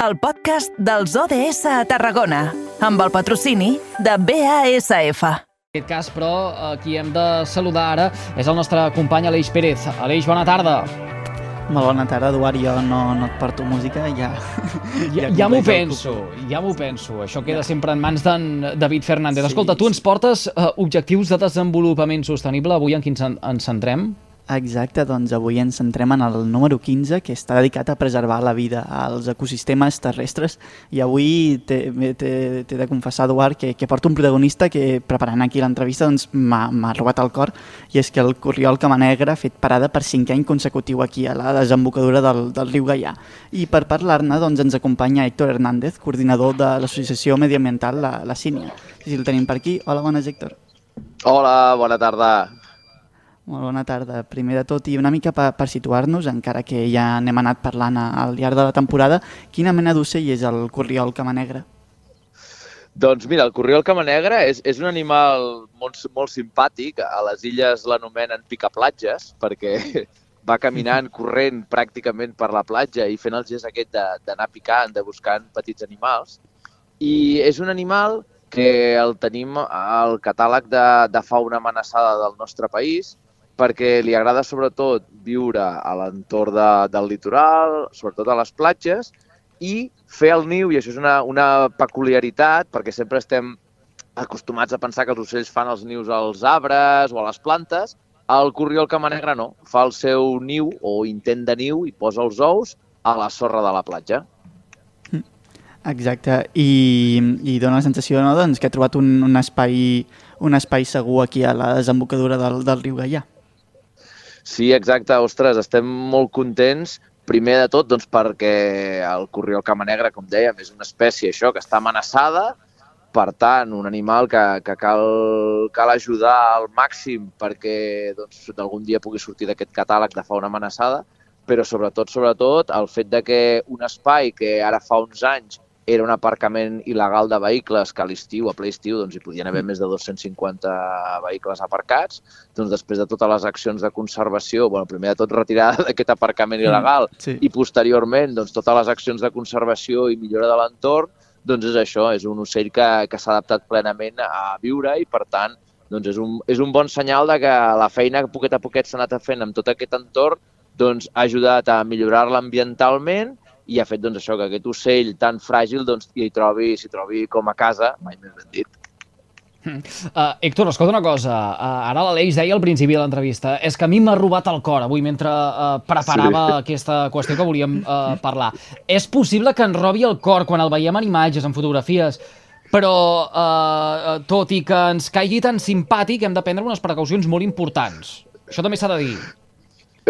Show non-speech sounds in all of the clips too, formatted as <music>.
el podcast dels ODS a Tarragona, amb el patrocini de BASF. En aquest cas, però, qui hem de saludar ara és el nostre company Aleix Pérez. Aleix, bona tarda. Molt bona tarda, Eduard. Jo no, no et porto música, ja... Ja, ja, ja m'ho penso, ja m'ho penso. Això queda ja. sempre en mans d'en David Fernández. Sí, Escolta, tu ens portes uh, objectius de desenvolupament sostenible. Avui en quins ens centrem? Exacte, doncs avui ens centrem en el número 15, que està dedicat a preservar la vida als ecosistemes terrestres. I avui t'he de confessar, Eduard, que, que porto un protagonista que, preparant aquí l'entrevista, doncs, m'ha robat el cor, i és que el Corriol Camanegra ha fet parada per cinquè any consecutiu aquí a la desembocadura del, del riu Gaià. I per parlar-ne doncs, ens acompanya Héctor Hernández, coordinador de l'associació mediambiental La, la Sínia. Si el tenim per aquí. Hola, bones, Héctor. Hola, bona tarda. Molt bona tarda. Primer de tot, i una mica per, per situar-nos, encara que ja n'hem anat parlant al llarg de la temporada, quina mena d'ocell és el corriol camanegre? Doncs mira, el corriol camanegre és, és un animal molt, molt simpàtic. A les illes l'anomenen picaplatges, perquè <laughs> va caminant, <laughs> corrent pràcticament per la platja i fent el gest aquest d'anar picant, de buscant petits animals. I és un animal que el tenim al catàleg de, de fauna amenaçada del nostre país, perquè li agrada sobretot viure a l'entorn de, del litoral, sobretot a les platges, i fer el niu, i això és una, una peculiaritat, perquè sempre estem acostumats a pensar que els ocells fan els nius als arbres o a les plantes, el corriol camanegra no, fa el seu niu o intent de niu i posa els ous a la sorra de la platja. Exacte, i, i dona la sensació no, doncs, que ha trobat un, un, espai, un espai segur aquí a la desembocadura del, del riu Gaià. Sí, exacte. Ostres, estem molt contents primer de tot doncs, perquè el corriol camanegra, com dèiem, és una espècie això que està amenaçada, per tant, un animal que, que cal, cal ajudar al màxim perquè doncs, d'algun dia pugui sortir d'aquest catàleg de fauna amenaçada, però sobretot, sobretot, el fet de que un espai que ara fa uns anys era un aparcament il·legal de vehicles que a l'estiu, a ple estiu, doncs hi podien haver mm. més de 250 vehicles aparcats. Doncs després de totes les accions de conservació, bueno, primer de tot retirada <laughs> d'aquest aparcament mm, il·legal sí. i posteriorment doncs, totes les accions de conservació i millora de l'entorn, doncs és això, és un ocell que, que s'ha adaptat plenament a viure i per tant doncs és, un, és un bon senyal de que la feina que poquet a poquet s'ha anat fent amb tot aquest entorn doncs, ha ajudat a millorar-la ambientalment i ha fet doncs, això que aquest ocell tan fràgil doncs, hi trobi, s'hi trobi com a casa, mai més ben dit. Uh, Héctor, escolta una cosa. Uh, ara l'Aleix deia al principi de l'entrevista és que a mi m'ha robat el cor avui mentre uh, preparava sí. aquesta qüestió que volíem uh, parlar. És possible que ens robi el cor quan el veiem en imatges, en fotografies, però uh, tot i que ens caigui tan simpàtic hem de prendre unes precaucions molt importants. Això també s'ha de dir.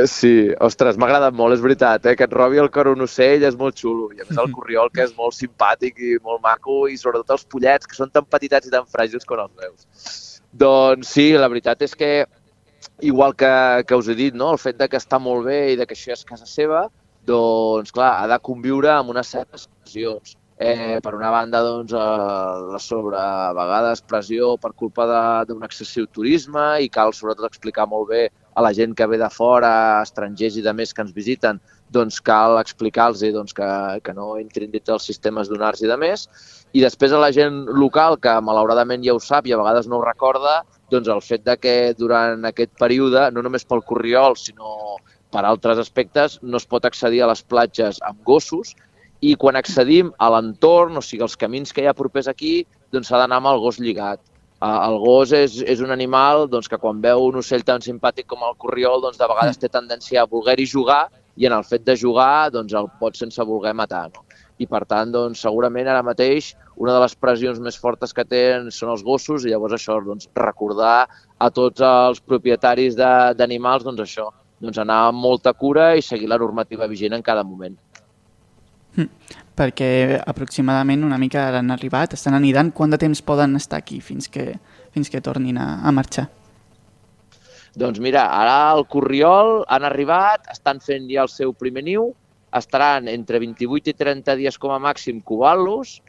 Sí, ostres, m'ha agradat molt, és veritat, eh? que et robi el cor un ocell és molt xulo, i a més el <laughs> corriol que és molt simpàtic i molt maco, i sobretot els pollets, que són tan petitats i tan fràgils com els meus. Doncs sí, la veritat és que, igual que, que us he dit, no? el fet de que està molt bé i de que això és casa seva, doncs clar, ha de conviure amb unes certes pressions. Eh, per una banda, doncs, eh, la sobre, a vegades, pressió per culpa d'un excessiu turisme i cal, sobretot, explicar molt bé a la gent que ve de fora, estrangers i de més que ens visiten, doncs cal explicar-los doncs, que, que no entrin dins dels sistemes donars i de més. I després a la gent local, que malauradament ja ho sap i a vegades no ho recorda, doncs el fet de que durant aquest període, no només pel Corriol, sinó per altres aspectes, no es pot accedir a les platges amb gossos i quan accedim a l'entorn, o sigui, els camins que hi ha propers aquí, doncs s'ha d'anar amb el gos lligat el gos és, és un animal doncs, que quan veu un ocell tan simpàtic com el corriol, doncs, de vegades té tendència a voler-hi jugar i en el fet de jugar doncs, el pot sense voler matar. No? I per tant, doncs, segurament ara mateix una de les pressions més fortes que tenen són els gossos i llavors això, doncs, recordar a tots els propietaris d'animals doncs, això, doncs, anar amb molta cura i seguir la normativa vigent en cada moment. Perquè aproximadament una mica han arribat, estan anidant, quant de temps poden estar aquí fins que, fins que tornin a, a marxar? Doncs mira, ara al Corriol han arribat, estan fent ja el seu primer niu, estaran entre 28 i 30 dies com a màxim covant-los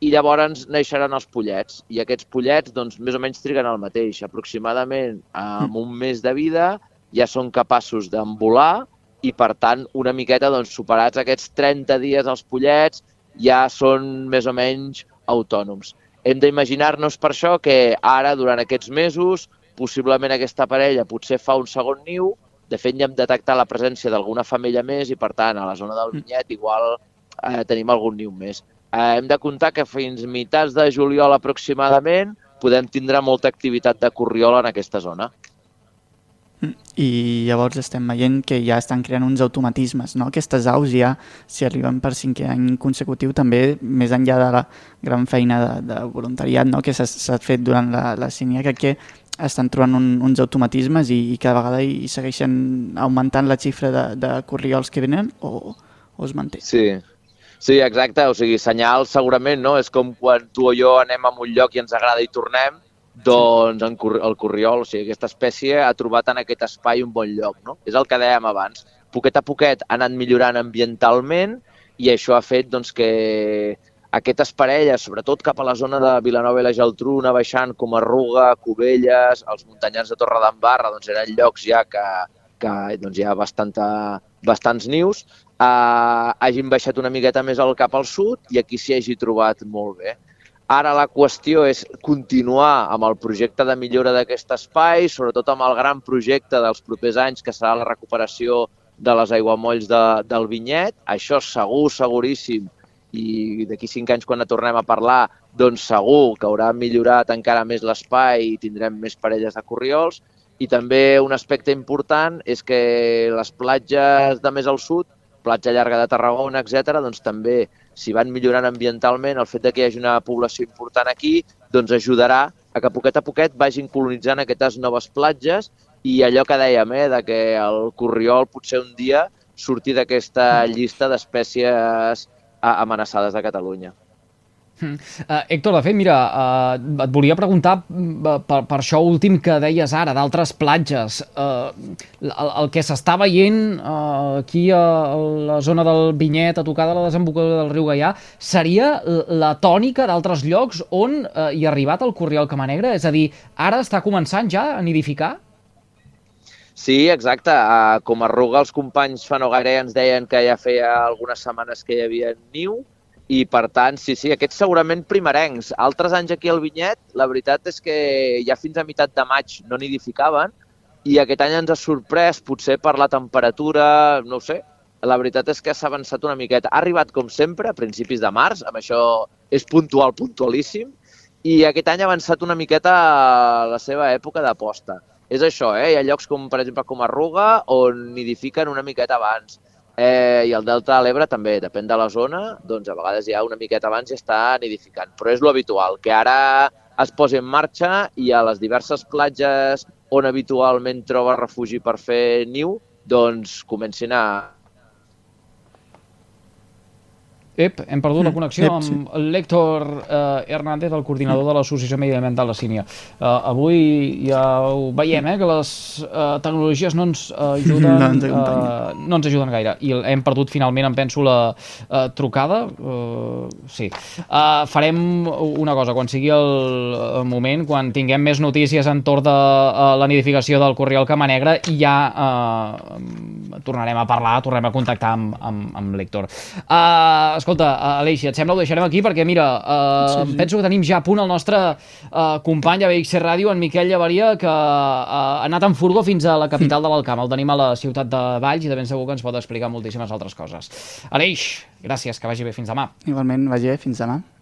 i llavors naixeran els pollets. I aquests pollets, doncs, més o menys triguen el mateix. Aproximadament amb un mes de vida ja són capaços d'envolar i, per tant, una miqueta doncs, superats aquests 30 dies els pollets, ja són més o menys autònoms. Hem d'imaginar-nos per això que ara, durant aquests mesos, possiblement aquesta parella potser fa un segon niu, de fet ja hem detectat la presència d'alguna femella més i per tant a la zona del vinyet igual eh, tenim algun niu més. Eh, hem de comptar que fins mitats de juliol aproximadament podem tindre molta activitat de corriola en aquesta zona. I llavors estem veient que ja estan creant uns automatismes, no? Aquestes aus ja, si arriben per cinquè any consecutiu, també, més enllà de la gran feina de, de voluntariat no? que s'ha fet durant la, la sínia, crec que estan trobant un, uns automatismes i, i cada vegada hi segueixen augmentant la xifra de, de corriols que venen o, o es manté? Sí, Sí, exacte, o sigui, senyal segurament, no? És com quan tu o jo anem a un lloc i ens agrada i tornem, doncs en, el corriol, o sigui, aquesta espècie ha trobat en aquest espai un bon lloc, no? És el que dèiem abans. Poquet a poquet ha anat millorant ambientalment i això ha fet doncs, que aquestes parelles, sobretot cap a la zona de Vilanova i la Geltrú, una baixant com Arruga, Cubelles, els muntanyans de Torre d'Embarra, doncs eren llocs ja que, que doncs, hi ha bastanta, bastants nius, eh, hagin baixat una miqueta més al cap al sud i aquí s'hi hagi trobat molt bé. Ara la qüestió és continuar amb el projecte de millora d'aquest espai, sobretot amb el gran projecte dels propers anys, que serà la recuperació de les aiguamolls de, del vinyet. Això segur, seguríssim, i d'aquí cinc anys quan tornem a parlar, doncs segur que haurà millorat encara més l'espai i tindrem més parelles de corriols. I també un aspecte important és que les platges de més al sud platja llarga de Tarragona, etc., doncs també si van millorant ambientalment, el fet de que hi hagi una població important aquí, doncs ajudarà a que poquet a poquet vagin colonitzant aquestes noves platges i allò que dèiem, eh, de que el corriol potser un dia sortir d'aquesta llista d'espècies amenaçades de Catalunya. Uh, Héctor, de fet, mira, uh, et volia preguntar uh, per, per això últim que deies ara, d'altres platges. Uh, el, el que s'està veient uh, aquí a la zona del Vinyet, a tocar de la desembocadura del riu Gaià, seria la tònica d'altres llocs on uh, hi ha arribat el Corriol Camanegre? És a dir, ara està començant ja a nidificar? Sí, exacte. Uh, com a Ruga, els companys fa no gaire ens deien que ja feia algunes setmanes que hi havia niu, i per tant, sí, sí, aquests segurament primerencs. Altres anys aquí al Vinyet, la veritat és que ja fins a meitat de maig no nidificaven i aquest any ens ha sorprès, potser per la temperatura, no ho sé, la veritat és que s'ha avançat una miqueta. Ha arribat, com sempre, a principis de març, amb això és puntual, puntualíssim, i aquest any ha avançat una miqueta a la seva època d'aposta. És això, eh? hi ha llocs com, per exemple, com Arruga, on nidifiquen una miqueta abans Eh, I el Delta de l'Ebre també, depèn de la zona, doncs a vegades ja una miqueta abans ja està nidificant. Però és lo habitual, que ara es posi en marxa i a les diverses platges on habitualment troba refugi per fer niu, doncs comencin a, Ep, hem perdut la mm, connexió Ep, sí. amb l'Héctor eh, Hernández, el coordinador de l'Associació Mediambiental de Sínia. Eh, avui ja ho veiem, eh, que les eh, tecnologies no ens ajuden, <laughs> no ens, eh, no ens ajuden gaire. I hem perdut finalment, em penso, la eh, trucada. Eh, sí. Eh, farem una cosa, quan sigui el moment, quan tinguem més notícies entorn de uh, la nidificació del Corriol Camanegre, ja eh, tornarem a parlar, tornarem a contactar amb, amb, amb l'Héctor. Eh, escolta, Aleix, et sembla ho deixarem aquí perquè, mira, uh, sí, sí. penso que tenim ja a punt el nostre uh, company a BXC Ràdio, en Miquel Llevaria, que uh, ha anat en furgo fins a la capital de l'Alcamp. El tenim a la ciutat de Valls i de ben segur que ens pot explicar moltíssimes altres coses. Aleix, gràcies, que vagi bé. Fins demà. Igualment, vagi bé. Fins demà.